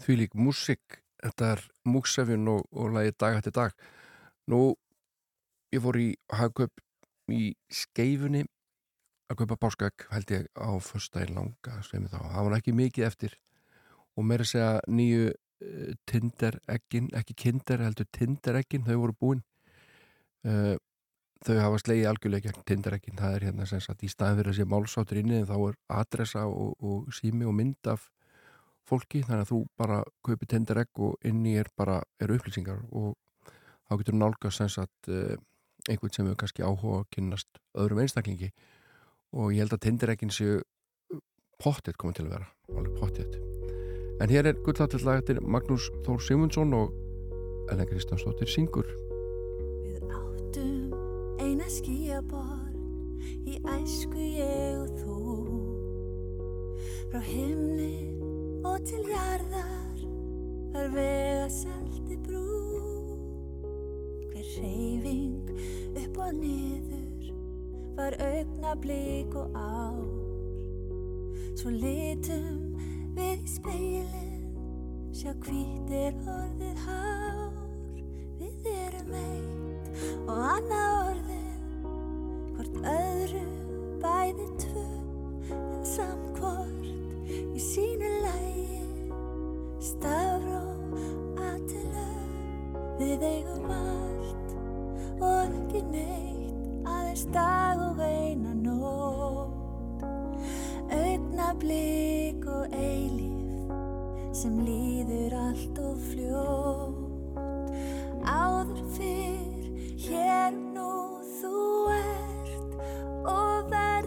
Því lík músik þetta er múksefjun og, og lagi dag eftir dag. Nú, ég fór í hagkaup í skeifunni að kaupa páskaegg held ég á föstudaginn langa sem þá, það var ekki mikið eftir. Og meira segja nýju uh, tindereggin, ekki kinder heldur tindereggin, þau voru búin. Uh, þau hafa slegið algjörlega gegn tindereggin, það er hérna sem sagt í staðin fyrir að sé málsáttur inni þá er adressa og, og sími og mynd af fólki, þannig að þú bara kaupir tinderegg og inni er bara er upplýsingar og þá getur nálgast sem sagt uh, einhvern sem hefur kannski áhuga að kynnast öðrum einstaklingi. Og ég held að tindireggin séu pottet komið til að vera, alveg pottet en hér er gullatill lag eftir Magnús Þór Simundsson og Ellen Kristjánsdóttir syngur. Áttum eina skíaborg í æsku ég og þú. Frá himni og til jarðar var vega salti brú. Hver reyfing upp og niður var augnablík og ár. Svo litum við í speilin sjá hvítir orðið hár. Við erum eitt og annað orðið hvort öðru bæði tvö en samt hvort í sínu lægi stafró aðtila við eigum allt og ekki neitt aðeins dag og eina nótt augnablík og eilíf sem líður allt og fljótt áður fyrr hér nú þú ert og verður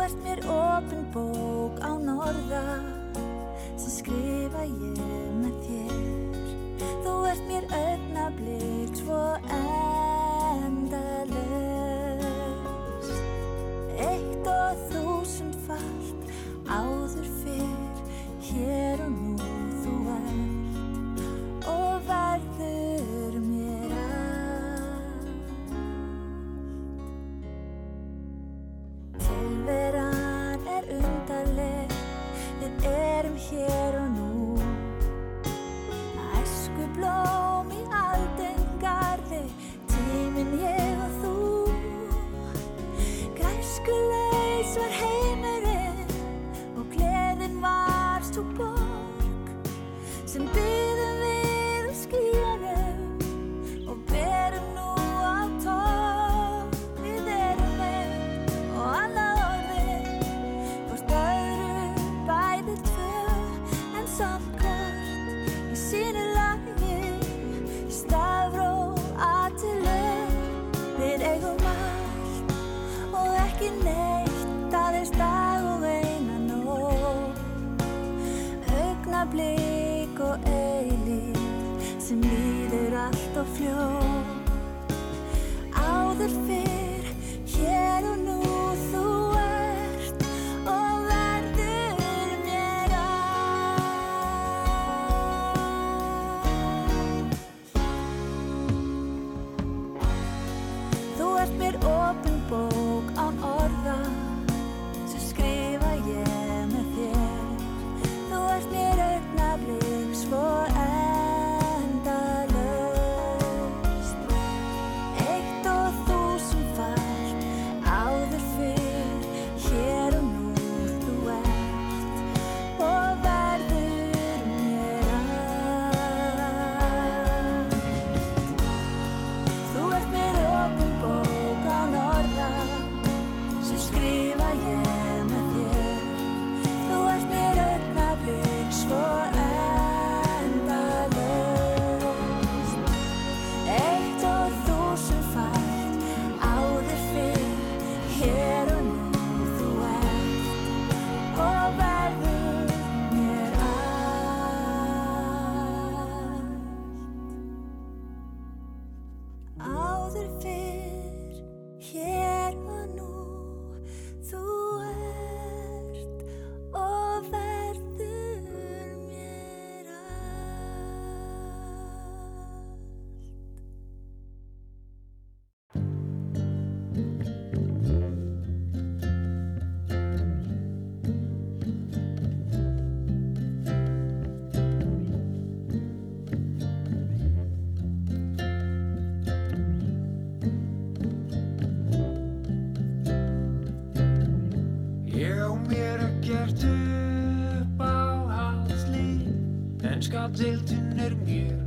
ert mér opin bók á norða sem skrifa ég með þér. Þú ert mér augnablík svo endalaust. Eitt og þúsund falt áður fyrr hér deildin er mjög.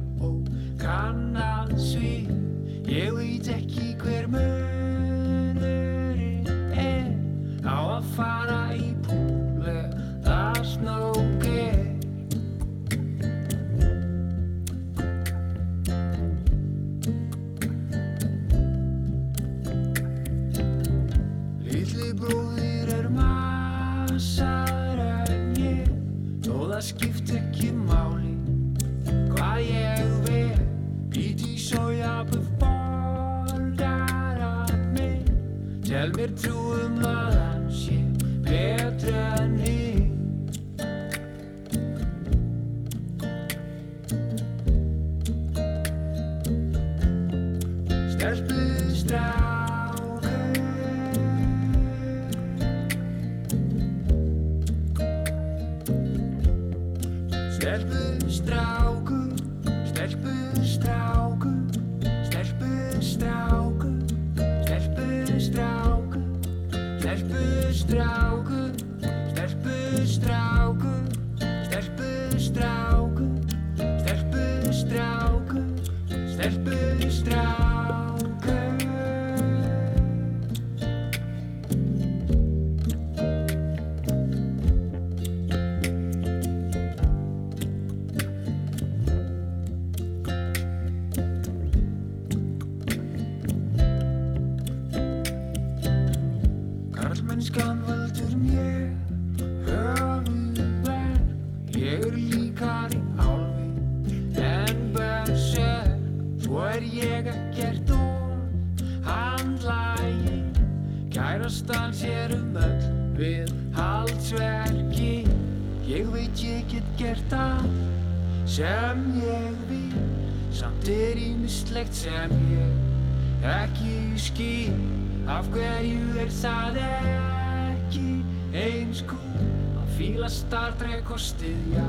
Star Trek og styðja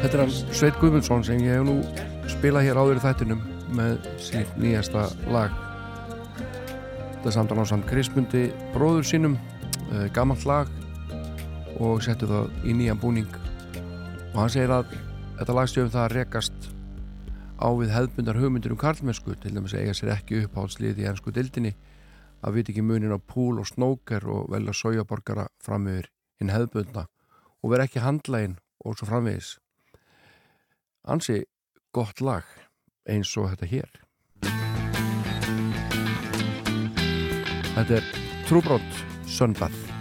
Þetta er hann Sveit Guðmundsson sem ég hef nú spilað hér áður í þættinum með sitt nýjasta lag. Þetta er samtal á samt Krismundi bróður sínum, eh, gammalt lag og settu það í nýjan búning. Og hann segir að þetta lagstjöfum það rekast á við hefðbundar hugmyndir um karlmennsku til dæmis eiga sér ekki uppháðslið í ennsku dildinni að viti ekki munin á púl og snóker og velja sójaborgara fram yfir hinn hefðbundna og vera ekki handlægin og svo framvegis ansi gott lag eins og þetta hér. Þetta er Trúbrótt Söndath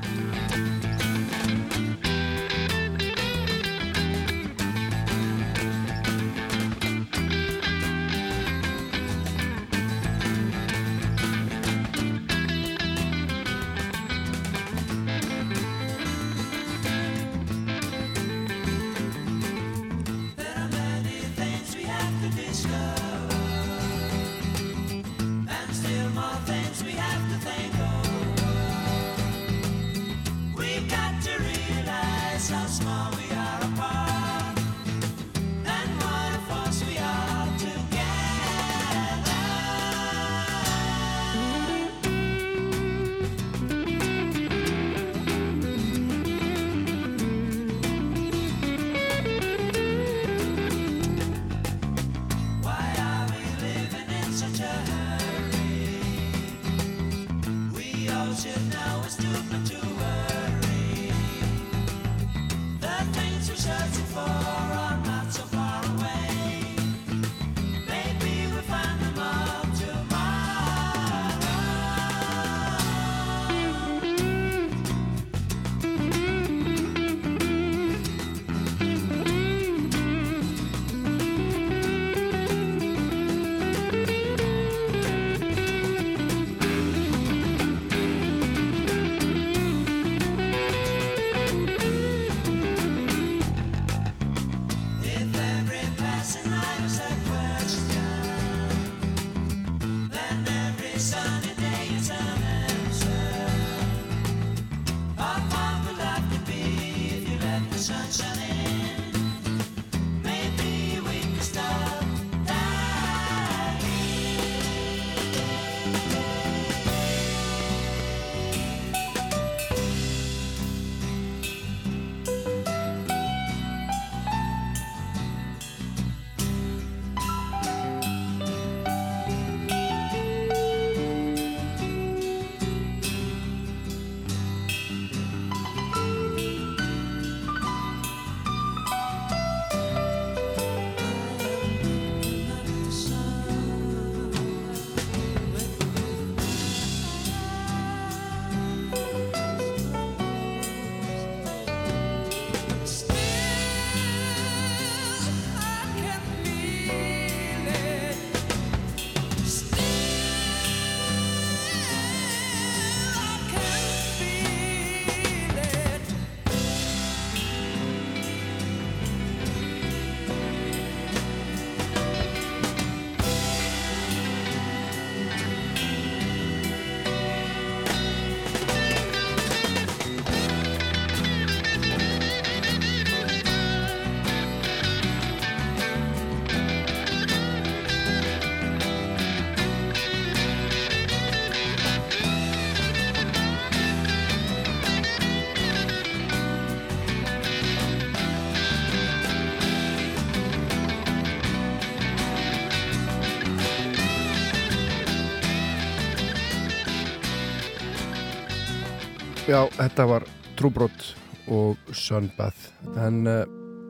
Já, þetta var Trúbrot og Sunbath. En uh,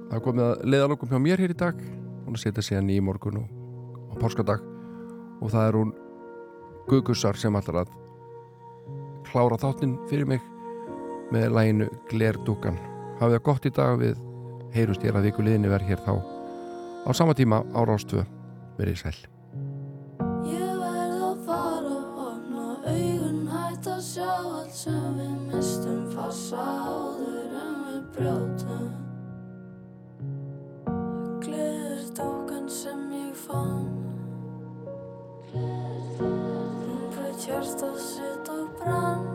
það komið að leiðalokum hjá mér hér í dag. Hún að setja síðan í morgun og, og páskadag. Og það er hún Gugussar sem allar að klára þáttinn fyrir mig með læginu Glerdúkan hafið það gott í dag við heyrust ég að viku liðinni verð hér þá á sama tíma á Rástvö verið sæl. Ég verð að fara og opna augun hætt að sjá allt sem við fassa áður en við brjótum. Gleður dókan sem ég fann. Hún breyt hjarta sitt og brann